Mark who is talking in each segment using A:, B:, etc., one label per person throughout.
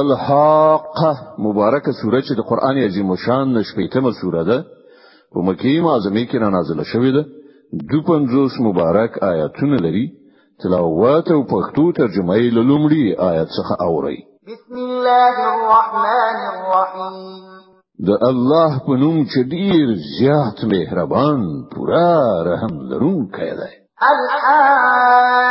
A: الحاقه مبارکه سوره چې د قران عظیم شان نشپېتمه سوره ده په مکی معظمه کې نازله شوې ده د 50 مبارک آیاتونه لري تلاوت او پښتو ترجمه یې لومړی آیت څخه اوري
B: بسم الله الرحمن الرحیم
A: د الله په نوم چې ډیر زیات مهربان پورا رحم لرونکی دی الحق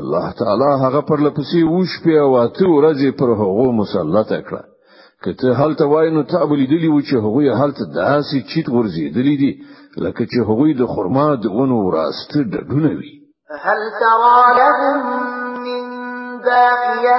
A: الله تعالی هغه پر لپسې وش په واته ورځې پر هغه مسلط کړه کته هلته وای نو تعب لیدلی و چې هغه هلته داسې چیت ورزیدلی دي لکه چې هغه د خرما د ونو وراست ډډونه وي
B: هل ترى لهم من باقيه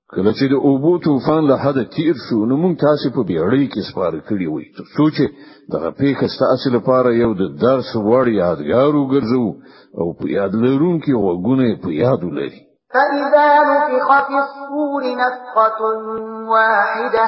A: کله چې د اوبو طوفان له حد تیر شو نو مونږ تاسو په بیړۍ کې سپاره کړی وي تر څو چې دغه پیښه ستاسو لپاره یو د درس وړ یادګار وګرځو او په یاد لرونکي وګونه په یاد ولري
B: فإذا نفخ في الصور نفخة واحدة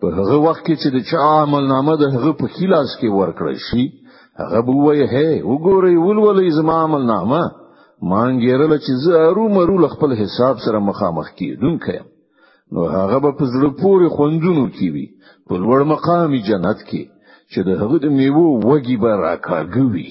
A: په هغه وخت کې چې د چا عمل نامه د هغه په خلاص کې ورکړی شي هغه به وایي هه وګورئ ولولئ زما عمل نامه مانګیرل چې زه ارو مرو له خپل حساب سره مخامخ کیدونکې نو هغه به په زړه پورې خوندونو کې وي په لوړ مقامي جنت کې چې د هغه د میوو وږي به راکاږي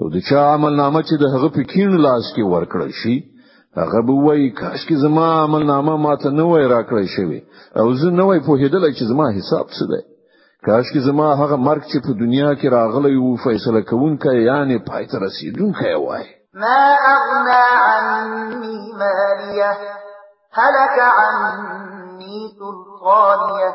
A: او د چا عمل نامه چې د هغه په کین لاس کې ورکړل شي هغه به وای کاش کې زما عمل نامه ماته نه وای راکړی شوی او زه نه وای پوهیدل چې زما حساب څه دی کاش کې زما هغه مرګ چې په دنیا کې راغلی وو فیصله کوونکی یعنی پای ته رسیدونکی وای
B: ما اغنا عني ماليه هلك عني سلطانيه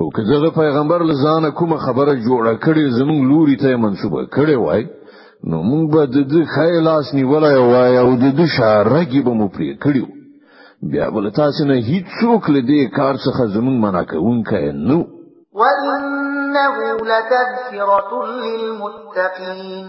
A: او که زه د پیغمبر لزانه کومه خبره جوړه کړې زموږ لوري ته منسوبه کړې وای نو موږ به د دې خیلاس نیولای وای او د دې شارګي به مو پرې کړیو بیا ول تاسو نه هیڅ څوک له دې کار څخه زموږ منع کوونکی نو وانه لتذکرۃ للمتقین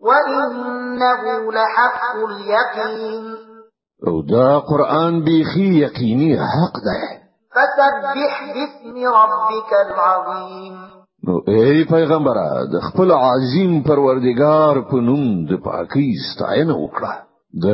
B: وإنه لحق اليقين
A: او دا قرآن بيخي يقيني حق ده
B: فسبح باسم ربك العظيم
A: نو ای پیغمبره د خپل عظیم پروردگار په نوم د پاکی ستاینه وکړه د